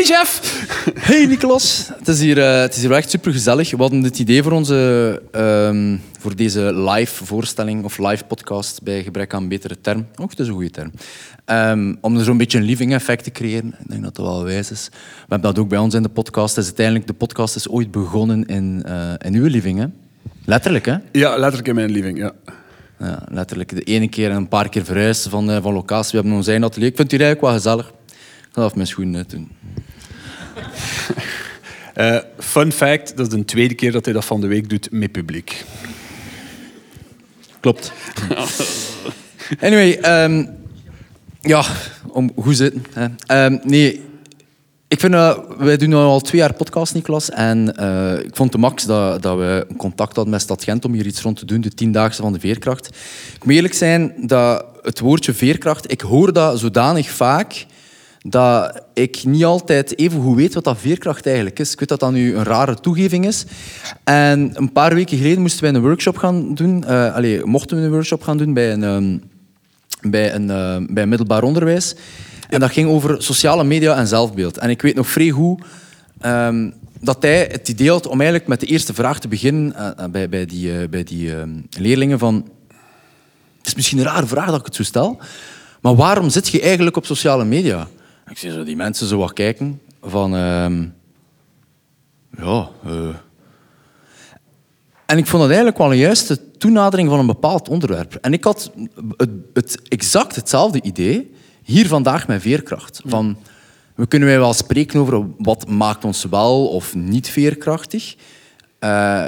Hey Jeff! Hey Nicolas, het is hier, eh, het is hier echt super gezellig. We hadden het idee voor, onze, ehm, voor deze live voorstelling of live podcast bij gebrek aan een betere term. Ook, het is een goede term. Ehm, om er zo'n beetje een living effect te creëren. Ik denk dat dat wel wijs is. We hebben dat ook bij ons in de podcast. Dus uiteindelijk, de podcast is ooit begonnen in, eh, in uw living, hè? Letterlijk, hè? Ja, letterlijk in mijn living, ja. Ja, letterlijk. De ene keer en een paar keer verhuisd van, eh, van locatie. We hebben ons eigen atelier. Ik vind het hier eigenlijk wel gezellig. Ik ga even mijn schoenen uit doen. Eh, fun fact, dat is de tweede keer dat hij dat van de week doet met publiek. Klopt. anyway, ehm, ja, om goed zitten. Hè. Ehm, nee, ik vind, uh, wij doen al twee jaar podcast, Niklas. En eh, ik vond het max dat, dat we contact hadden met Stad Gent om hier iets rond te doen, de tiendaagse van de veerkracht. Ik moet eerlijk zijn dat het woordje veerkracht, ik hoor dat zodanig vaak dat ik niet altijd even goed weet wat dat veerkracht eigenlijk is. Ik weet dat dat nu een rare toegeving is. En een paar weken geleden moesten wij een workshop gaan doen. Uh, allez, mochten we een workshop gaan doen bij een, um, bij een, uh, bij middelbaar onderwijs. En dat ging over sociale media en zelfbeeld. En ik weet nog vrij goed um, dat hij het idee had om eigenlijk met de eerste vraag te beginnen uh, bij, bij die, bij die leerlingen van... Het is misschien een rare vraag dat ik het zo stel, maar waarom zit je eigenlijk op sociale media? Ik zie zo die mensen zo wat kijken van... Uh, ja... Uh. En ik vond dat eigenlijk wel een juiste toenadering van een bepaald onderwerp. En ik had het, het exact hetzelfde idee hier vandaag met veerkracht. Van, we kunnen wij wel spreken over wat maakt ons wel of niet veerkrachtig. Uh,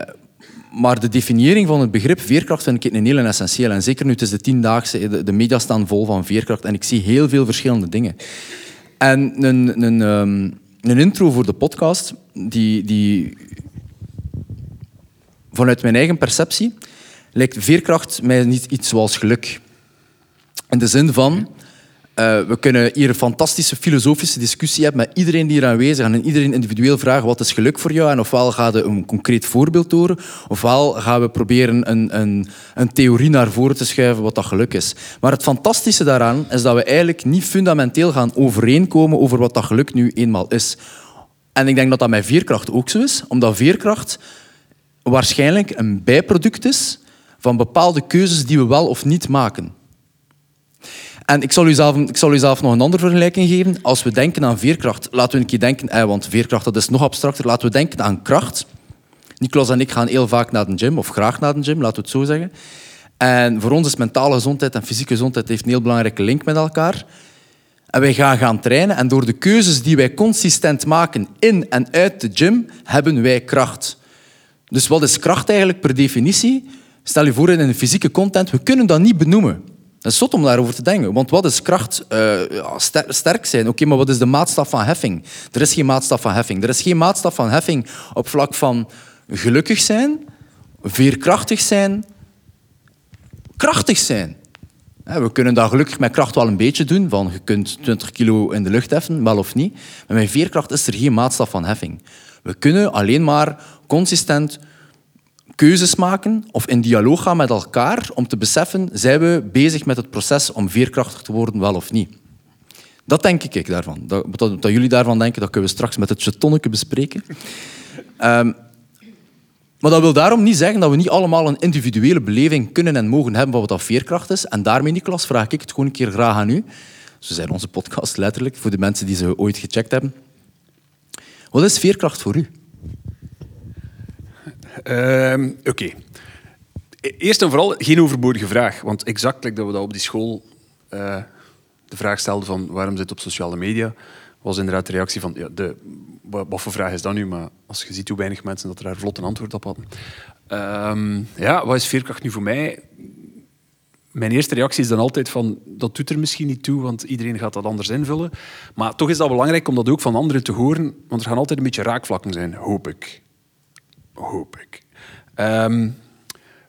maar de definiëring van het begrip veerkracht vind ik een hele essentieel. En zeker nu, het is de tiendaagse, de, de media staan vol van veerkracht. En ik zie heel veel verschillende dingen. En een, een, um, een intro voor de podcast, die, die vanuit mijn eigen perceptie lijkt veerkracht mij niet iets zoals geluk. In de zin van, uh, we kunnen hier een fantastische filosofische discussie hebben met iedereen die hier aanwezig is en iedereen individueel vragen wat is geluk voor jou en ofwel gaan we een concreet voorbeeld horen, ofwel gaan we proberen een, een, een theorie naar voren te schuiven wat dat geluk is. Maar het fantastische daaraan is dat we eigenlijk niet fundamenteel gaan overeenkomen over wat dat geluk nu eenmaal is. En ik denk dat dat met veerkracht ook zo is, omdat veerkracht waarschijnlijk een bijproduct is van bepaalde keuzes die we wel of niet maken. En ik zal, u zelf, ik zal u zelf nog een andere vergelijking geven. Als we denken aan veerkracht, laten we een keer denken, eh, want veerkracht dat is nog abstracter, laten we denken aan kracht. Niklas en ik gaan heel vaak naar de gym, of graag naar de gym, laten we het zo zeggen. En voor ons is mentale gezondheid en fysieke gezondheid heeft een heel belangrijke link met elkaar. En wij gaan gaan trainen en door de keuzes die wij consistent maken in en uit de gym, hebben wij kracht. Dus wat is kracht eigenlijk per definitie? Stel je voor in een fysieke content, we kunnen dat niet benoemen. Dat is zot om daarover te denken. Want wat is kracht? Ja, sterk zijn. Oké, maar wat is de maatstaf van heffing? Er is geen maatstaf van heffing. Er is geen maatstaf van heffing op vlak van gelukkig zijn, veerkrachtig zijn, krachtig zijn. We kunnen dat gelukkig met kracht wel een beetje doen, van je kunt 20 kilo in de lucht heffen, wel of niet. Maar met veerkracht is er geen maatstaf van heffing. We kunnen alleen maar consistent keuzes maken of in dialoog gaan met elkaar om te beseffen, zijn we bezig met het proces om veerkrachtig te worden, wel of niet. Dat denk ik daarvan. Dat, dat, jullie daarvan denken, dat kunnen we straks met het jetonnetje bespreken. Um, maar dat wil daarom niet zeggen dat we niet allemaal een individuele beleving kunnen en mogen hebben van wat dat veerkracht is. En daarmee, Niklas, vraag ik het gewoon een keer graag aan u. Zo zijn onze podcast letterlijk, voor de mensen die ze ooit gecheckt hebben. Wat is veerkracht voor u? Uh, Oké. Eerst en vooral geen overbodige vraag. Want exact dat we dat op die school uh, de vraag stelden van waarom zit op sociale media, was inderdaad de reactie van ja, de, wat, voor vraag is dat nu? Maar als je ziet hoe weinig mensen dat er daar vlot een antwoord op hadden. Um, ja, wat is veerkracht nu voor mij? Mijn eerste reactie is dan altijd van dat doet er misschien niet toe, want iedereen gaat dat anders invullen. Maar toch is dat belangrijk om dat ook van anderen te horen, want er gaan altijd een beetje raakvlakken zijn, hoop ik. Hoop ik. Um,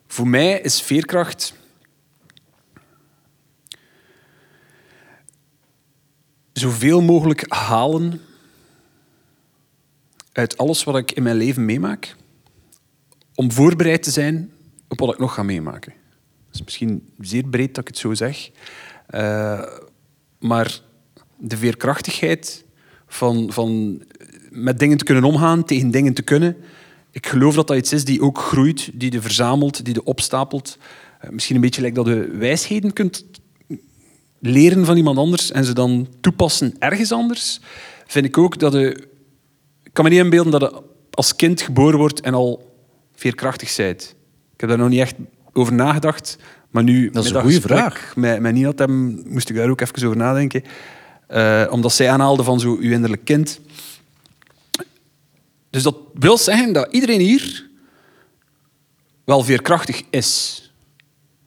voor mij is veerkracht. zoveel mogelijk halen uit alles wat ik in mijn leven meemaak, om voorbereid te zijn op wat ik nog ga meemaken. Dat is misschien zeer breed dat ik het zo zeg, uh, maar de veerkrachtigheid van, van met dingen te kunnen omgaan, tegen dingen te kunnen. Ik geloof dat dat iets is die ook groeit, die je verzamelt, die je opstapelt. Eh, misschien een beetje lijkt dat je wijsheden kunt leren van iemand anders en ze dan toepassen ergens anders. Vind ik ook dat je... Ik kan me niet inbeelden dat je als kind geboren wordt en al veerkrachtig bent. Ik heb daar nog niet echt over nagedacht. Maar nu, Dat is een goede vraag. Met, met Nina moest ik daar ook even over nadenken. Eh, omdat zij aanhaalde van zo uw innerlijk kind. Dus dat wil zeggen dat iedereen hier wel veerkrachtig is.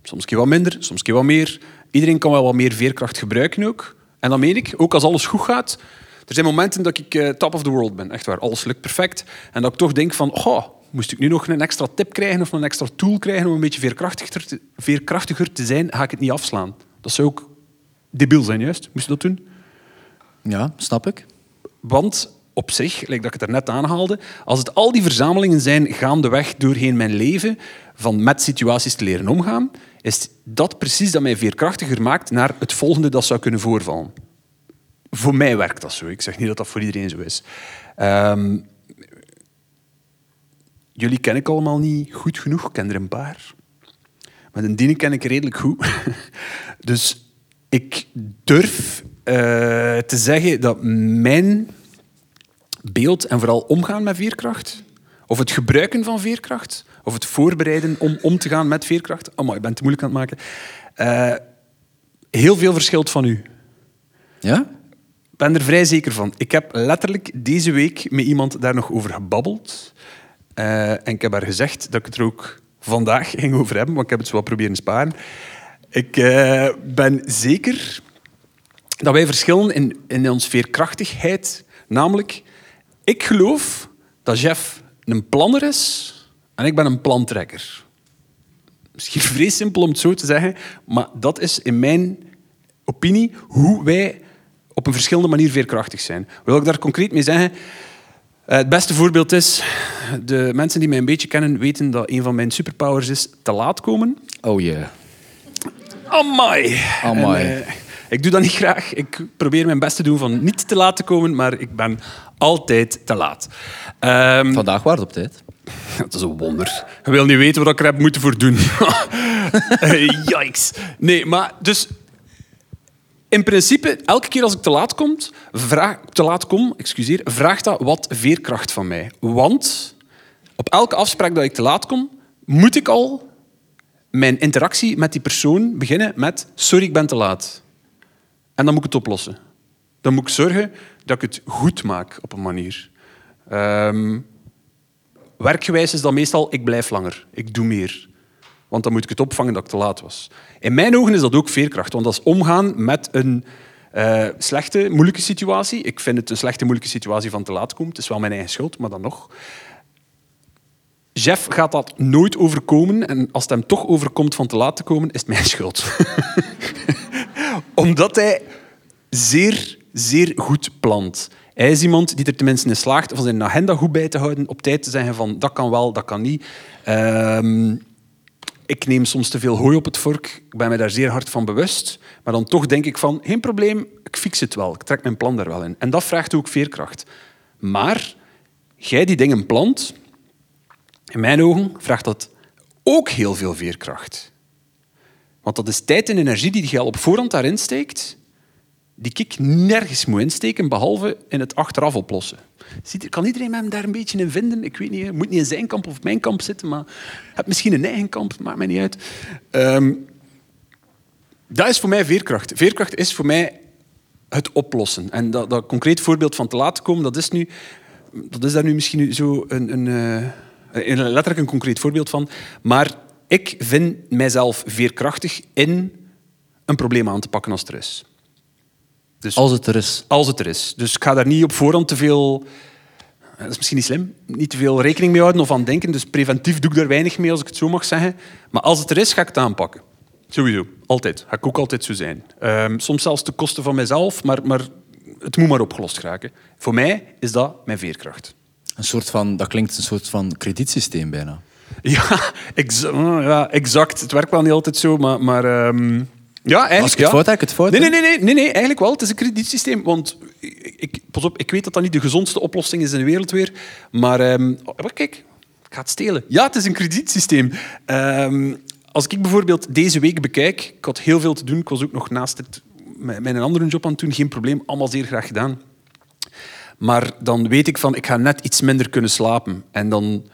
Soms een keer wat minder, soms een keer wat meer. Iedereen kan wel wat meer veerkracht gebruiken ook. En dat meen ik, ook als alles goed gaat. Er zijn momenten dat ik eh, top of the world ben, echt waar. Alles lukt perfect. En dat ik toch denk van, oh, moest ik nu nog een extra tip krijgen of een extra tool krijgen om een beetje veerkrachtiger te, veerkrachtiger te zijn, ga ik het niet afslaan. Dat zou ook debiel zijn, juist. Moest je dat doen? Ja, snap ik. Want op zich, like dat ik het er net aanhaalde, als het al die verzamelingen zijn gaandeweg doorheen mijn leven, van met situaties te leren omgaan, is dat precies dat mij veerkrachtiger maakt naar het volgende dat zou kunnen voorvallen. Voor mij werkt dat zo. Ik zeg niet dat dat voor iedereen zo is. Ehm, jullie ken ik allemaal niet goed genoeg. Ik ken er een paar. Maar de dienen ken ik redelijk goed. Dus ik durf eh, te zeggen dat mijn beeld en vooral omgaan met veerkracht, of het gebruiken van veerkracht, of het voorbereiden om om te gaan met veerkracht, oh, ik ben te moeilijk aan het maken, eh, heel veel verschilt van u. Ja? Ik ben er vrij zeker van. Ik heb letterlijk deze week met iemand daar nog over gebabbeld. Eh, en ik heb haar gezegd dat ik het er ook vandaag ging over hebben, want ik heb het zo wat proberen sparen. Ik eh, ben zeker dat wij verschillen in, in onze veerkrachtigheid. Namelijk, ik geloof dat Jeff een planner is en ik ben een plantrekker. Misschien vrij simpel om het zo te zeggen, maar dat is in mijn opinie hoe wij op een verschillende manier veerkrachtig zijn. Wil ik daar concreet mee zeggen? Eh, Het beste voorbeeld is, de mensen die mij een beetje kennen weten dat een van mijn superpowers is te laat komen. Oh yeah. Amai. Amai. En, eh, ik doe dat niet graag. Ik probeer mijn best te doen van niet te laat te komen, maar ik ben altijd te laat. Ehm, Vandaag waren het op tijd. dat is een wonder. Je wil niet weten wat ik er heb moeten voor doen. Yikes. Nee, maar dus... In principe, elke keer als ik te laat kom, vraag, te laat kom excuseer, vraagt dat wat veerkracht van mij. Want op elke afspraak dat ik te laat kom, moet ik al mijn interactie met die persoon beginnen met sorry, ik ben te laat. En dan moet ik het oplossen. Dan moet ik zorgen dat ik het goed maak op een manier. Ehm, werkgewijs is dat meestal ik blijf langer, ik doe meer. Want dan moet ik het opvangen dat ik te laat was. In mijn ogen is dat ook veerkracht, want dat is omgaan met een eh, slechte, moeilijke situatie. Ik vind het een slechte, moeilijke situatie van te laat komen. Het is wel mijn eigen schuld, maar dan nog. Jeff gaat dat nooit overkomen. En als het hem toch overkomt van te laat te komen, is het mijn schuld. Omdat hij zeer, zeer goed plant. Hij is iemand die er tenminste in slaagt van zijn agenda goed bij te houden, op tijd te zeggen van dat kan wel, dat kan niet. Ehm, ik neem soms te veel hooi op het vork. Ik ben me daar zeer hard van bewust. Maar dan toch denk ik van, geen probleem, ik fix het wel. Ik trek mijn plan daar wel in. En dat vraagt ook veerkracht. Maar jij die dingen plant, in mijn ogen vraagt dat ook heel veel veerkracht. Want dat is tijd en energie die je al op voorhand daarin steekt, die ik nergens moet insteken, behalve in het achteraf oplossen. Ziet, kan iedereen me daar een beetje in vinden? Ik weet niet, het moet niet in zijn kamp of mijn kamp zitten, maar heb misschien een eigen kamp, maakt mij niet uit. Ehm, dat is voor mij veerkracht. Veerkracht is voor mij het oplossen. En dat, dat concreet voorbeeld van te laat komen, dat is, nu, dat is daar nu misschien zo een, een, eh, een, letterlijk een concreet voorbeeld van. Maar ik vind mijzelf veerkrachtig in een probleem aan te pakken als het er is. Dus Als het er is. als het er is. Dus ik ga daar niet op voorhand te veel... Dat is misschien niet slim. Niet te veel rekening mee houden of aan denken. Dus preventief doe ik daar weinig mee, als ik het zo mag zeggen. Maar als het er is, ga ik het aanpakken. Sowieso. Altijd. Ga ik ook altijd zo zijn. Ehm, soms zelfs ten koste van mezelf, maar, maar het moet maar opgelost raken. Voor mij is dat mijn veerkracht. Een soort van, dat klinkt een soort van kredietsysteem bijna. Ja, exa- ja, exact. Het werkt wel niet altijd zo, maar, maar ehm, Ja, eigenlijk. Als ik het ja. fout heb, heb ik het fout, Nee, nee, nee, nee, nee, nee, eigenlijk wel. Het is een kredietsysteem. Want ik, pas op, ik weet dat dat niet de gezondste oplossing is in de wereld weer. Maar, ehm, oh, kijk, ik ga het stelen. Ja, het is een kredietsysteem. Ehm, als ik bijvoorbeeld deze week bekijk, ik had heel veel te doen. Ik was ook nog naast het, mijn andere job aan het doen. Geen probleem, allemaal zeer graag gedaan. Maar dan weet ik van, ik ga net iets minder kunnen slapen. En dan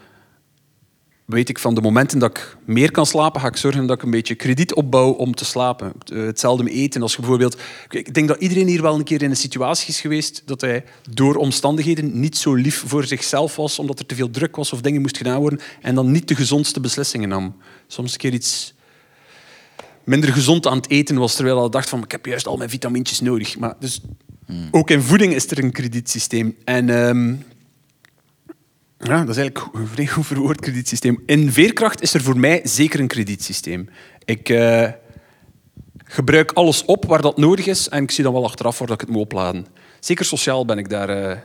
weet ik van de momenten dat ik meer kan slapen, ga ik zorgen dat ik een beetje krediet opbouw om te slapen. Eh, Hetzelfde met eten. Als je bijvoorbeeld, ik denk dat iedereen hier wel een keer in een situatie is geweest dat hij door omstandigheden niet zo lief voor zichzelf was, omdat er te veel druk was of dingen moest gedaan worden, en dan niet de gezondste beslissingen nam. Soms een keer iets minder gezond aan het eten was, terwijl hij dacht van ik heb juist al mijn vitamintjes nodig. Maar dus, ook in voeding is er een kredietsysteem. En ehm, ja, dat is eigenlijk een vrij goed verwoord kredietsysteem. In veerkracht is er voor mij zeker een kredietsysteem. Ik eh, gebruik alles op waar dat nodig is en ik zie dan wel achteraf waar dat ik het moet opladen. Zeker sociaal ben ik daar eh,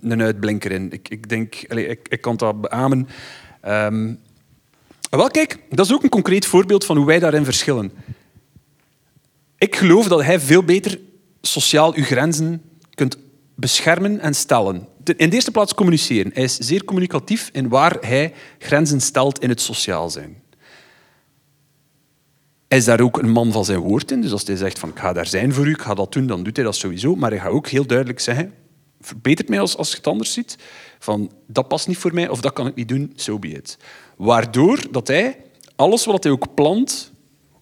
een uitblinker in. Ik, ik denk, allee, ik, ik kan dat beamen. Ehm, wel, kijk, dat is ook een concreet voorbeeld van hoe wij daarin verschillen. Ik geloof dat hij veel beter sociaal uw grenzen kunt beschermen en stellen. In de eerste plaats communiceren. Hij is zeer communicatief in waar hij grenzen stelt in het sociaal zijn. Hij is daar ook een man van zijn woord in. Dus als hij zegt van ik ga daar zijn voor u, ga dat doen, dan doet hij dat sowieso. Maar hij gaat ook heel duidelijk zeggen, verbetert mij als, als je het anders ziet, van dat past niet voor mij of dat kan ik niet doen, so be it. Waardoor dat hij alles wat hij ook plant,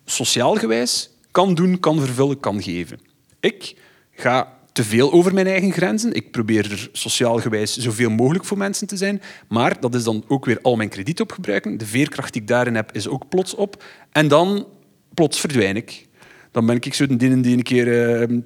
sociaal gewijs, kan doen, kan vervullen, kan geven. Ik ga te veel over mijn eigen grenzen. Ik probeer er sociaal gewijs zoveel mogelijk voor mensen te zijn. Maar dat is dan ook weer al mijn krediet opgebruiken. De veerkracht die ik daarin heb, is ook plots op. En dan plots verdwijn ik. Dan ben ik zo de die een keer eh,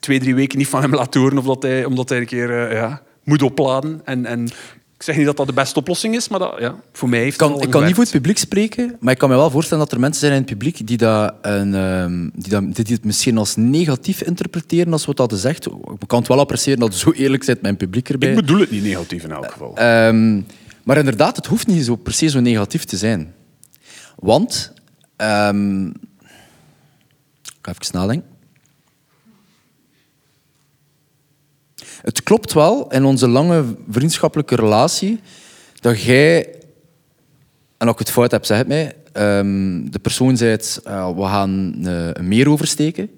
twee, drie weken niet van hem laat horen, of hij, omdat hij een keer eh, ja, moet opladen. En, en ik zeg niet dat dat de beste oplossing is, maar dat, ja, voor mij heeft Ik kan, ik kan niet voor het publiek spreken, maar ik kan me wel voorstellen dat er mensen zijn in het publiek die, dat een, ehm, die, dat, die het misschien als negatief interpreteren als wat dat zegt. Ik kan het wel appreciëren dat je zo eerlijk bent met een publiek erbij. Ik bedoel het niet negatief in elk geval. Ehm, maar inderdaad, het hoeft niet zo per se zo negatief te zijn. Want, ehm, ik ga even nadenken. Het klopt wel in onze lange vriendschappelijke relatie dat jij, en als ik het fout heb, zeg het mij, ehm, de persoon zei we gaan eh, een meer oversteken.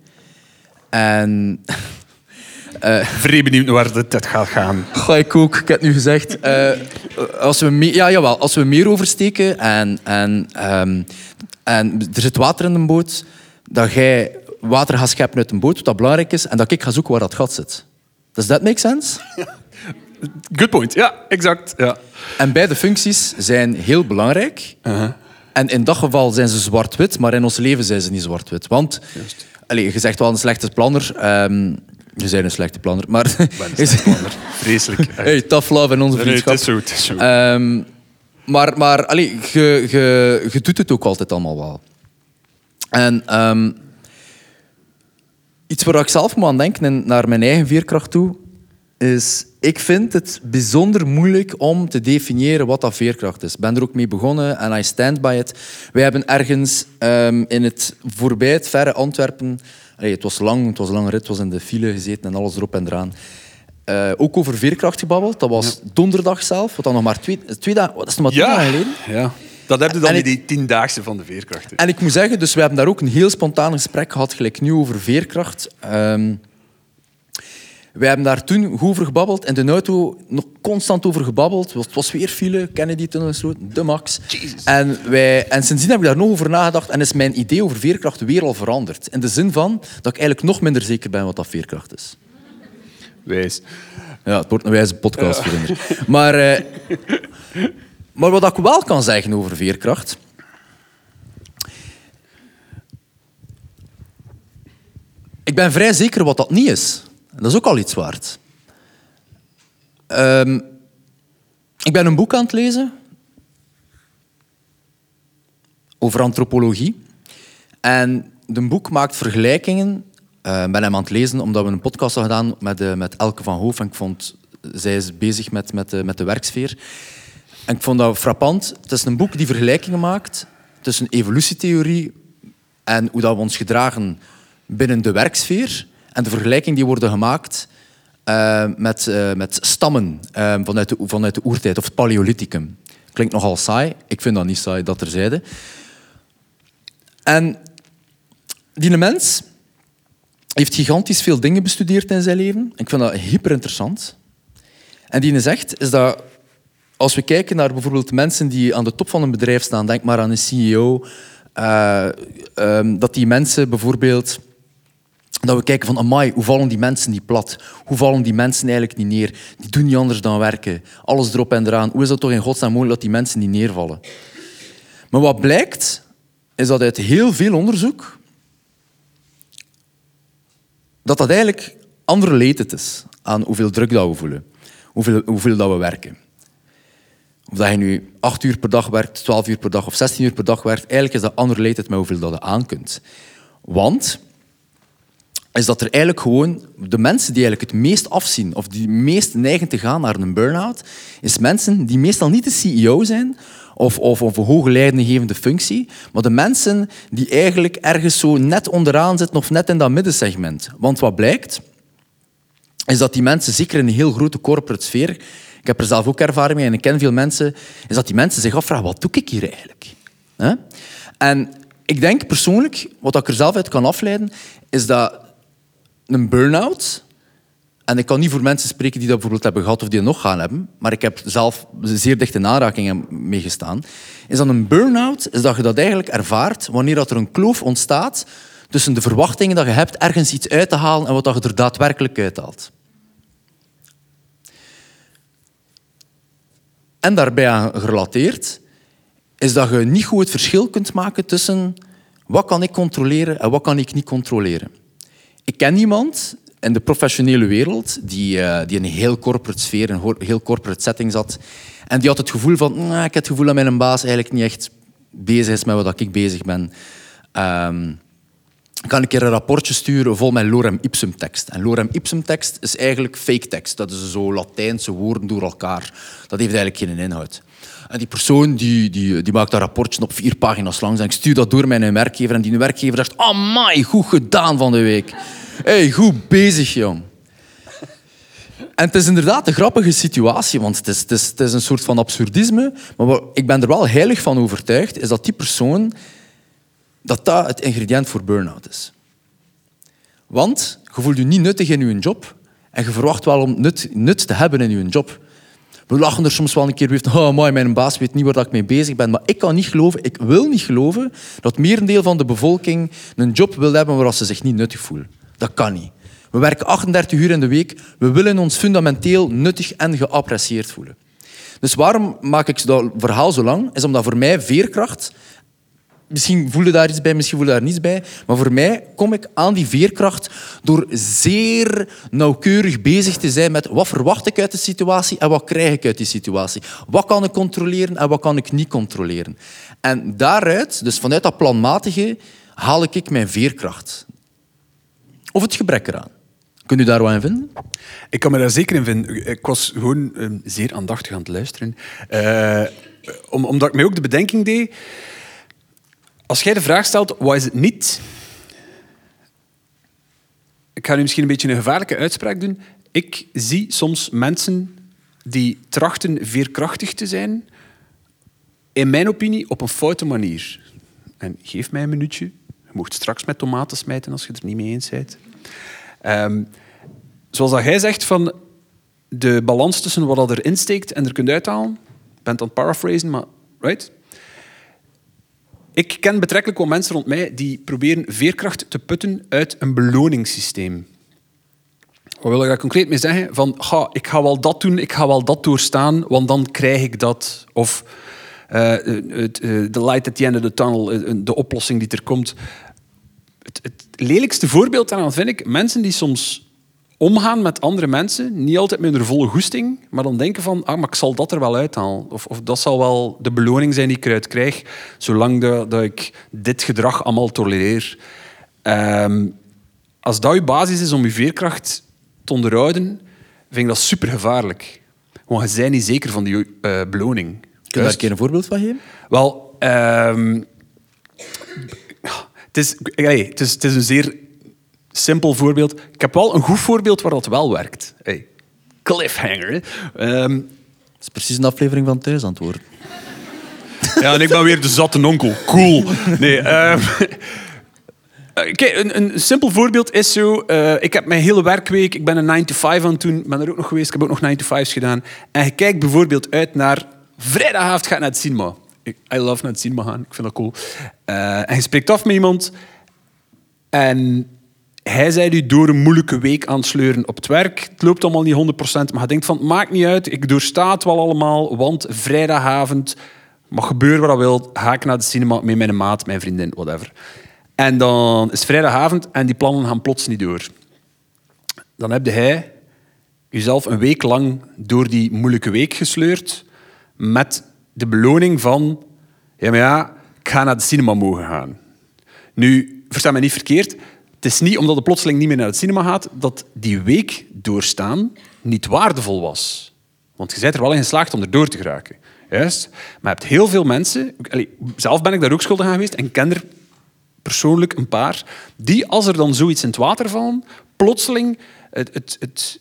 En Vrij benieuwd naar waar dit, dit gaat gaan. Ga ik ook, ik heb het nu gezegd. Eh, als, we me- ja, jawel, als we meer oversteken en, en, ehm, en er zit water in de boot, dat jij water gaat scheppen uit een boot, wat dat belangrijk is, en dat ik ga zoeken waar dat gat zit. Does that make sense? Good point. Ja, exact. Ja. En beide functies zijn heel belangrijk. En in dat geval zijn ze zwart-wit, maar in ons leven zijn ze niet zwart-wit. Want, allee, je zegt wel een slechte planner. ehm, je bent een slechte planner, maar... Ik ben een slechte planner. Vreselijk. echt. Hey, tough love in onze Nee, nee, het vriendschap. is zo. Het is zo. Ehm, maar maar allee, je, je, je doet het ook altijd allemaal wel. En ehm, iets waar ik zelf moet aan denken, en naar mijn eigen veerkracht toe, is... Ik vind het bijzonder moeilijk om te definiëren wat dat veerkracht is. Ik ben er ook mee begonnen en I stand by it. Wij hebben ergens ehm, in het voorbij, het verre Antwerpen... Allee, het was lang, het was een lange rit, het was in de file gezeten en alles erop en eraan. Eh, ook over veerkracht gebabbeld. Dat was donderdag zelf, wat dan nog maar twee, twee dagen... Wat is het maar twee dagen ja, geleden? ja. Dat heb je dan En in die tiendaagse van de veerkracht. hè. En ik moet zeggen, dus we hebben daar ook een heel spontaan gesprek gehad, gelijk nu over veerkracht. Ehm wij hebben daar toen goed over gebabbeld. In de auto nog constant over gebabbeld. Het was weer file, Kennedy-tunnel en de max. En, wij, en sindsdien heb ik daar nog over nagedacht en is mijn idee over veerkracht weer al veranderd. In de zin van dat ik eigenlijk nog minder zeker ben wat dat veerkracht is. Wijs. Ja, het wordt een wijze podcast, vrienden. Maar, eh, maar wat ik wel kan zeggen over veerkracht... Ik ben vrij zeker wat dat niet is. En dat is ook al iets waard. Ehm, ik ben een boek aan het lezen over antropologie. En de boek maakt vergelijkingen. Eh, Ik ben hem aan het lezen omdat we een podcast hadden gedaan met, eh, met Elke van Hoof. En ik vond, zij is bezig met, met, met de werksfeer. Ik vond dat frappant. Het is een boek die vergelijkingen maakt tussen evolutietheorie en hoe dat we ons gedragen binnen de werksfeer en de vergelijking die worden gemaakt uh, met, uh, met stammen uh, vanuit, de, vanuit de oertijd of het Paleolithicum. Klinkt nogal saai. Ik vind dat niet saai, dat terzijde. En die mens heeft gigantisch veel dingen bestudeerd in zijn leven. Ik vind dat hyper interessant. En die zegt is dat als we kijken naar bijvoorbeeld mensen die aan de top van een bedrijf staan, denk maar aan een CEO, uh, um, dat die mensen bijvoorbeeld dat we kijken van, amai, hoe vallen die mensen niet plat? Hoe vallen die mensen eigenlijk niet neer? Die doen niet anders dan werken. Alles erop en eraan. Hoe is dat toch in godsnaam mogelijk dat die mensen niet neervallen? Maar wat blijkt, is dat uit heel veel onderzoek dat dat eigenlijk unrelated is aan hoeveel druk dat we voelen. Hoeveel, hoeveel dat we werken. Of dat je nu acht uur per dag werkt, twaalf uur per dag of 16 uur per dag werkt, eigenlijk is dat unrelated met hoeveel dat je aan kunt. Want is dat er eigenlijk gewoon de mensen die eigenlijk het meest afzien of die meest neigen te gaan naar een burn-out, is mensen die meestal niet de CEO zijn of, of, of een hoge leidinggevende functie, maar de mensen die eigenlijk ergens zo net onderaan zitten of net in dat middensegment. Want wat blijkt, is dat die mensen, zeker in een heel grote corporate sfeer, heb er zelf ook ervaring mee en ik ken veel mensen, is dat die mensen zich afvragen, wat doe ik hier eigenlijk? En ik denk persoonlijk, wat ik er zelf uit kan afleiden, is dat een burn-out. En ik kan niet voor mensen spreken die dat bijvoorbeeld hebben gehad of die dat nog gaan hebben, maar ik heb zelf zeer dichte aanrakingen mee gestaan. Is dat een burn-out, is dat je dat eigenlijk ervaart wanneer dat er een kloof ontstaat tussen de verwachtingen dat je hebt ergens iets uit te halen en wat dat je er daadwerkelijk uithaalt. En daarbij aan gerelateerd is dat je niet goed het verschil kunt maken tussen wat kan ik controleren en wat kan ik niet controleren. Ik ken iemand in de professionele wereld die, uh, die in een heel corporate sfeer, een heel corporate setting zat. En die had het gevoel van, nah, ik heb het gevoel dat mijn baas eigenlijk niet echt bezig is met wat ik bezig ben. Um, ik kan een keer een rapportje sturen vol met lorem ipsum tekst. En lorem ipsum tekst is eigenlijk fake tekst. Dat is zo Latijnse woorden door elkaar. Dat heeft eigenlijk geen inhoud. En die persoon die, die, die maakt dat rapportje op vier pagina's lang. En ik stuur dat door mijn werkgever. En die werkgever zegt, amai, goed gedaan van de week. hey, goed bezig, jong. En het is inderdaad een grappige situatie, want het is, het is, het is een soort van absurdisme. Maar ik ben er wel heilig van overtuigd, is dat die persoon, dat dat het ingrediënt voor burn-out is. Want je voelt je niet nuttig in je job en je verwacht wel om nut, nut te hebben in je job. We lachen er soms wel een keer weer oh, mooi, mijn baas weet niet waar ik mee bezig ben. Maar ik kan niet geloven, ik wil niet geloven dat merendeel van de bevolking een job wil hebben waar ze zich niet nuttig voelen. Dat kan niet. We werken 38 uur in de week. We willen ons fundamenteel nuttig en geapprecieerd voelen. Dus waarom maak ik dat verhaal zo lang? Is omdat voor mij veerkracht Misschien voel je daar iets bij, misschien voel je daar niets bij. Maar voor mij kom ik aan die veerkracht door zeer nauwkeurig bezig te zijn met wat verwacht ik uit de situatie en wat krijg ik uit die situatie. Wat kan ik controleren en wat kan ik niet controleren. En daaruit, dus vanuit dat planmatige, haal ik mijn veerkracht. Of het gebrek eraan. Kunt u daar wat in vinden? Ik kan me daar zeker in vinden. Ik was gewoon uh, zeer aandachtig aan het luisteren. Uh, omdat ik mij ook de bedenking deed... Als jij de vraag stelt, wat is het niet? Ik ga nu misschien een beetje een gevaarlijke uitspraak doen. Ik zie soms mensen die trachten veerkrachtig te zijn, in mijn opinie op een foute manier. En geef mij een minuutje. Je mocht straks met tomaten smijten als je het er niet mee eens bent. Um, zoals dat jij zegt, van de balans tussen wat dat erin steekt en er kunt uithalen. Ik ben aan het paraphrasen, maar right? Ik ken betrekkelijk wel mensen rond mij die proberen veerkracht te putten uit een beloningssysteem. Wat wil ik daar concreet mee zeggen? Van, ik ga wel dat doen, ik ga wel dat doorstaan, want dan krijg ik dat. Of uh, the light at the end of the tunnel, eh, de oplossing die er komt. Het, het lelijkste voorbeeld daarvan vind ik mensen die soms omgaan met andere mensen, niet altijd met hun volle goesting, maar dan denken van, ah, maar ik zal dat er wel uithalen. Of, of dat zal wel de beloning zijn die ik eruit krijg, zolang dat, dat ik dit gedrag allemaal tolereer. Ehm, als dat je basis is om je veerkracht te onderhouden, vind ik dat super gevaarlijk. Want je bent niet zeker van die uh, beloning. Kun je daar een keer een voorbeeld van geven? Wel, um, het is, het, is, het is een zeer simpel voorbeeld. Ik heb wel een goed voorbeeld waar dat wel werkt. Hey, cliffhanger. Ehm, Dat is precies een aflevering van Thuis aan het worden. ja, en ik ben weer de zatte onkel. Cool. Nee, ehm, eh, Kijk, een, een simpel voorbeeld is zo... eh, ik heb mijn hele werkweek... Ik ben een 9 to 5 aan het doen. Ik ben er ook nog geweest. Ik heb ook nog 9 to 5's gedaan. En je kijkt bijvoorbeeld uit naar... Vrijdagavond gaat naar het cinema. Ik, I love naar het cinema gaan. Ik vind dat cool. Eh, en je spreekt af met iemand. En hij zei u door een moeilijke week aan het sleuren op het werk. Het loopt allemaal niet 100%, maar hij denkt van, maakt niet uit, ik doorsta het wel allemaal, want vrijdagavond mag gebeuren wat dat wil, ga ik naar de cinema met mijn maat, mijn vriendin, whatever. En dan is vrijdagavond en die plannen gaan plots niet door. Dan heb hij jezelf een week lang door die moeilijke week gesleurd met de beloning van, ja maar ja, ik ga naar de cinema mogen gaan. Nu, versta me niet verkeerd. Het is niet omdat de plotseling niet meer naar het cinema gaat dat die week doorstaan niet waardevol was. Want je bent er wel in geslaagd om er door te geraken. Juist. Maar je hebt heel veel mensen... zelf ben ik daar ook schuldig aan geweest en ken er persoonlijk een paar die, als er dan zoiets in het water vallen, plotseling het, het, het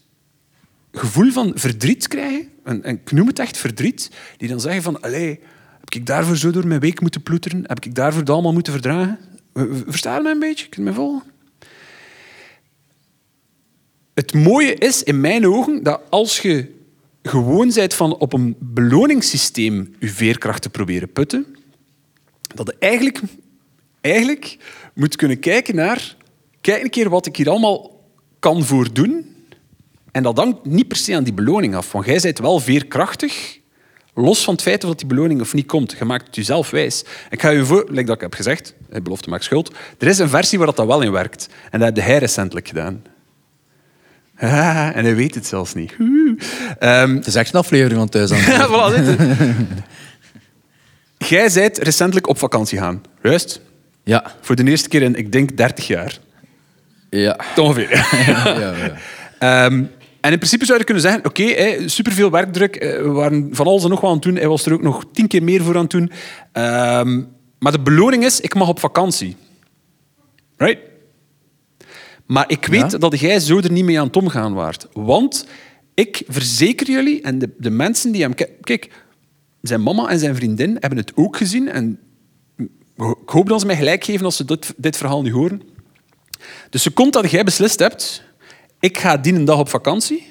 gevoel van verdriet krijgen. En, ik noem het echt verdriet. Die dan zeggen van... Allee, heb ik daarvoor zo door mijn week moeten ploeteren? Heb ik daarvoor dat allemaal moeten verdragen? Versta je mij een beetje? Kun je me volgen? Het mooie is in mijn ogen dat als je gewoon bent van op een beloningssysteem je veerkracht te proberen putten, dat je eigenlijk, eigenlijk moet kunnen kijken naar... Kijk een keer wat ik hier allemaal kan voor doen. En dat hangt niet per se aan die beloning af. Want jij bent wel veerkrachtig, los van het feit of dat die beloning of niet komt. Je maakt het jezelf wijs. Ik ga je voor, like dat ik heb gezegd, belofte maakt schuld. Er is een versie waar dat wel in werkt. En dat heb hij recentelijk gedaan. Ah, en hij weet het zelfs niet. Ehm, Het is echt een aflevering van Thuis aan voilà. Jij bent recentelijk op vakantie gaan. Juist? Ja. Voor de eerste keer in, ik denk, 30 jaar. Ja. Ongeveer. ja, ja. Ehm, en in principe zou je kunnen zeggen, oké, okay, superveel werkdruk, eh, we waren van alles en nog wat aan het doen. Hij was er ook nog tien keer meer voor aan het doen. Ehm, maar de beloning is, ik mag op vakantie. Right? Maar ik weet Ja. dat jij zo er niet mee aan het omgaan waart. Want ik verzeker jullie, en de, de mensen die hem... Kijk, zijn mama en zijn vriendin hebben het ook gezien. En ik hoop dat ze mij gelijk geven als ze dit, dit verhaal nu horen. Dus de seconde dat jij beslist hebt, ik ga die een dag op vakantie,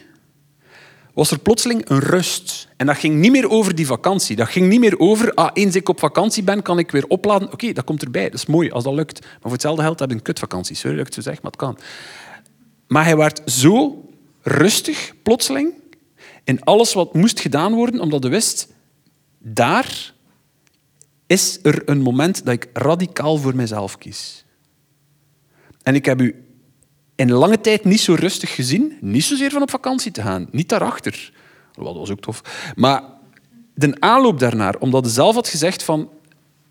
was er plotseling een rust. En dat ging niet meer over die vakantie. Dat ging niet meer over, ah, eens ik op vakantie ben, kan ik weer opladen. Oké, dat komt erbij. Dat is mooi, als dat lukt. Maar voor hetzelfde geld heb je een kutvakantie. Sorry dat ik zo zeg, maar het kan. Maar hij werd zo rustig, plotseling, in alles wat moest gedaan worden, omdat hij wist, daar is er een moment dat ik radicaal voor mezelf kies. En ik heb u in lange tijd niet zo rustig gezien. Niet zozeer van op vakantie te gaan. Niet daarachter. Dat was ook tof. Maar de aanloop daarnaar, omdat hij zelf had gezegd van...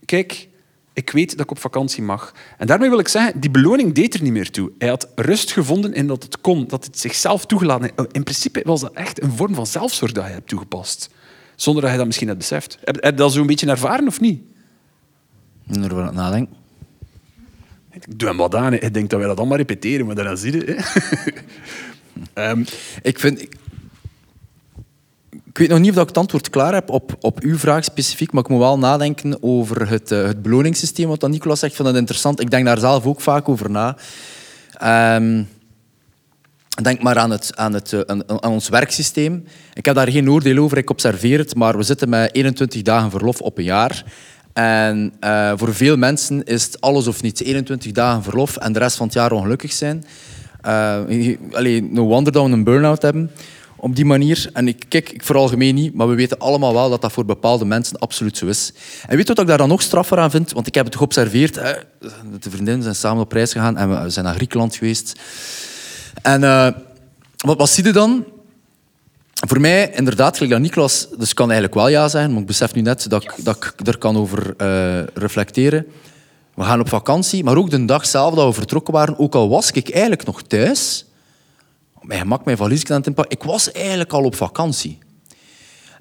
Kijk, ik weet dat ik op vakantie mag. En daarmee wil ik zeggen, die beloning deed er niet meer toe. Hij had rust gevonden in dat het kon, dat het zichzelf toegelaten heeft. In principe was dat echt een vorm van zelfzorg dat hij hebt toegepast. Zonder dat hij dat misschien had beseft. Heb je dat zo'n beetje ervaren of niet? Erover aan het nadenken. Ik doe hem wat aan. hè. Ik denk dat wij dat allemaal repeteren, maar dan zie je. Ehm, Ik vind... Ik, ik weet nog niet of ik het antwoord klaar heb op, op uw vraag specifiek, maar ik moet wel nadenken over het, eh, het beloningssysteem, wat dan Nicolas zegt. Vind dat interessant. Ik denk daar zelf ook vaak over na. Ehm, denk maar aan, het, aan, het, eh, aan, aan ons werksysteem. Ik heb daar geen oordeel over, ik observeer het, maar we zitten met 21 dagen verlof op een jaar. En eh, voor veel mensen is het alles of niets. 21 dagen verlof en de rest van het jaar ongelukkig zijn. Allee, no wonder dat we een burn-out hebben op die manier. En ik, kijk, ik veralgemeen niet, maar we weten allemaal wel dat dat voor bepaalde mensen absoluut zo is. En weet wat ik daar dan nog straffer aan vind? Want ik heb het geobserveerd. De vriendinnen zijn samen op reis gegaan en we zijn naar Griekenland geweest. En eh, wat, wat zie je dan? Voor mij, inderdaad, gelijk dat Niklas, dus kan eigenlijk wel ja zeggen, maar ik besef nu net dat ik, dat ik er kan over eh, reflecteren. We gaan op vakantie, maar ook de dag zelf dat we vertrokken waren, ook al was ik eigenlijk nog thuis, op mijn gemak mijn valies aan het inpakken, ik was eigenlijk al op vakantie.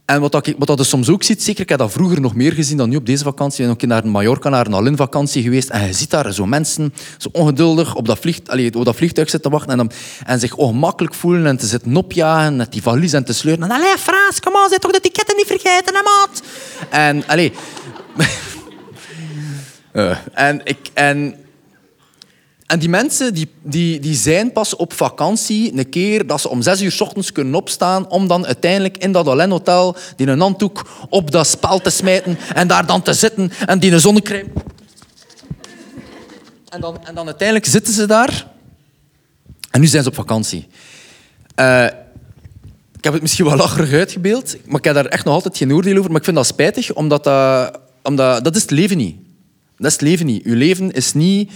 En wat, dat wat dat je soms ook ziet, zeker ik heb dat vroeger nog meer gezien dan nu op deze vakantie. Ik ben ook naar Mallorca, naar een Alin-vakantie geweest. En je ziet daar zo mensen zo ongeduldig op dat, allee, op dat vliegtuig zitten wachten en, dan, en zich ongemakkelijk voelen en te zitten opjagen met die valies en te sleuren. En allee, Frans, kom aan, zet toch de ticketten niet vergeten, hè, maat? En, allee... Eh, en, ik, en en die mensen die, die, die zijn pas op vakantie een keer dat ze om zes uur s ochtends kunnen opstaan om dan uiteindelijk in dat Alain Hotel die een handdoek op dat spel te smijten en daar dan te zitten en die een zonnecrème... En dan, en dan uiteindelijk zitten ze daar en nu zijn ze op vakantie. Uh, ik heb het misschien wel lacherig uitgebeeld, maar ik heb daar echt nog altijd geen oordeel over. Maar ik vind dat spijtig, omdat dat, omdat, dat is het leven niet. Dat is het leven niet. Uw leven is niet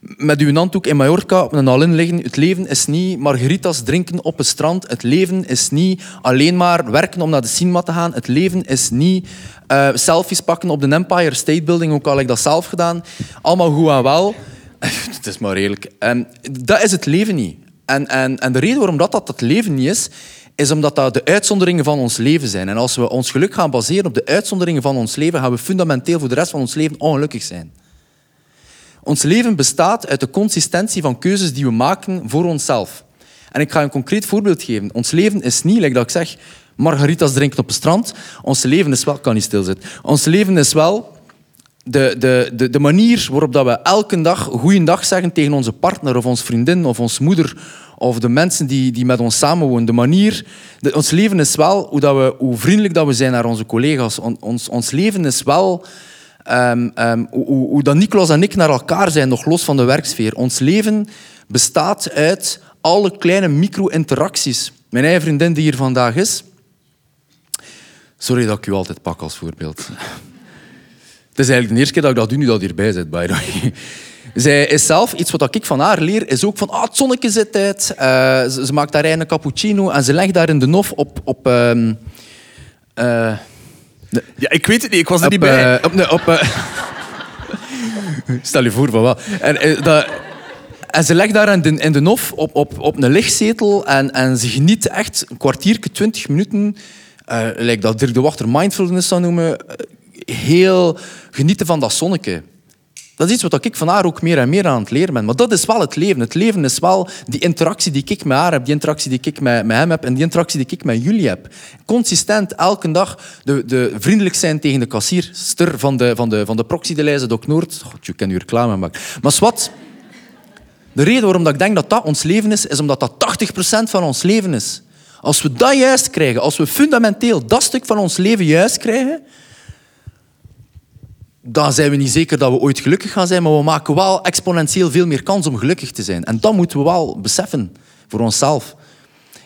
met uw handdoek in Mallorca op een liggen. Het leven is niet margaritas drinken op het strand. Het leven is niet alleen maar werken om naar de cinema te gaan. Het leven is niet uh, selfies pakken op de Empire State Building, ook al heb ik dat zelf gedaan. Allemaal goed en wel. het is maar eerlijk. En dat is het leven niet. En, en, en de reden waarom dat, dat het leven niet is, is omdat dat de uitzonderingen van ons leven zijn. En als we ons geluk gaan baseren op de uitzonderingen van ons leven, gaan we fundamenteel voor de rest van ons leven ongelukkig zijn. Ons leven bestaat uit de consistentie van keuzes die we maken voor onszelf. En ik ga een concreet voorbeeld geven. Ons leven is niet, dat ik zeg, margaritas drinken op het strand. Ons leven is wel... kan niet stilzitten. Ons leven is wel de, de, de, de manier waarop dat we elke dag goeiedag zeggen tegen onze partner of onze vriendin of onze moeder of de mensen die, die met ons samenwonen. De manier... Ons leven is wel hoe, dat we, hoe vriendelijk dat we zijn naar onze collega's. ons, ons leven is wel Um, um, hoe, hoe dat Niklas en ik naar elkaar zijn, nog los van de werksfeer. Ons leven bestaat uit alle kleine micro-interacties. Mijn eigen vriendin die hier vandaag is... Sorry dat ik u altijd pak als voorbeeld. Het is eigenlijk de eerste keer dat ik dat doe, nu dat hierbij zit, by. Zij is zelf, iets wat ik van haar leer, is ook van ah, het zonnetje zit uit. Uh, ze, maakt daar een cappuccino en ze legt daar in de nof op... op um, uh, ja, ik weet het niet. Ik was er niet bij. Uh, op, nee, op, uh... Stel je voor van wel. En, uh, dat... en ze legt daar in de, in de nof op, op, op een lichtzetel en, en ze geniet echt een kwartiertje, twintig minuten, lijkt dat Dirk de Wachter mindfulness zou noemen, heel genieten van dat zonnetje. Dat is iets wat ik van haar ook meer en meer aan het leren ben. Maar dat is wel het leven. Het leven is wel die interactie die ik met haar heb, die interactie die ik met, met hem heb en die interactie die ik met jullie heb. Consistent, elke dag de, de vriendelijk zijn tegen de kassierster van de, van de, van de proxy de Leize Dok Noord. God, je kan nu reclame maken. Maar wat? De reden waarom ik denk dat dat ons leven is, is omdat dat 80% van ons leven is. Als we dat juist krijgen, als we fundamenteel dat stuk van ons leven juist krijgen, dan zijn we niet zeker dat we ooit gelukkig gaan zijn, maar we maken wel exponentieel veel meer kans om gelukkig te zijn. En dat moeten we wel beseffen voor onszelf.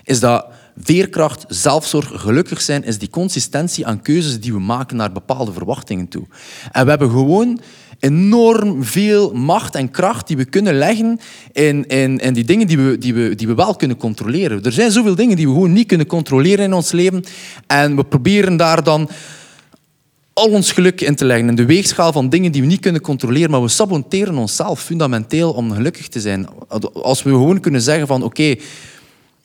Is dat veerkracht, zelfzorg, gelukkig zijn, is die consistentie aan keuzes die we maken naar bepaalde verwachtingen toe. En we hebben gewoon enorm veel macht en kracht die we kunnen leggen in, in, in die dingen die we, die, we, die we wel kunnen controleren. Er zijn zoveel dingen die we gewoon niet kunnen controleren in ons leven. En we proberen daar dan al ons geluk in te leggen in de weegschaal van dingen die we niet kunnen controleren, maar we saboteren onszelf fundamenteel om gelukkig te zijn. Als we gewoon kunnen zeggen van oké,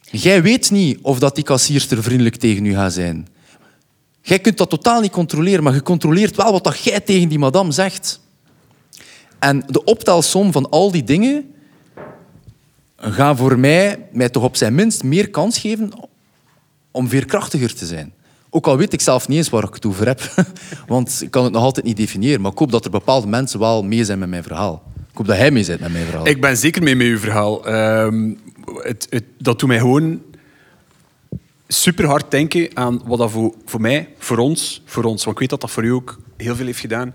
jij weet niet of dat die kassierster vriendelijk tegen u gaat zijn. Jij kunt dat totaal niet controleren, maar je controleert wel wat dat jij tegen die madame zegt. En de optelsom van al die dingen gaan voor mij, mij toch op zijn minst meer kans geven om veerkrachtiger te zijn. Ook al weet ik zelf niet eens waar ik het over heb. Want ik kan het nog altijd niet definiëren. Maar ik hoop dat er bepaalde mensen wel mee zijn met mijn verhaal. Ik hoop dat hij mee zit met mijn verhaal. Ik ben zeker mee met uw verhaal. Ehm, het, het, dat doet mij gewoon super hard denken aan wat dat voor, voor mij, voor ons, voor ons, want ik weet dat dat voor u ook heel veel heeft gedaan.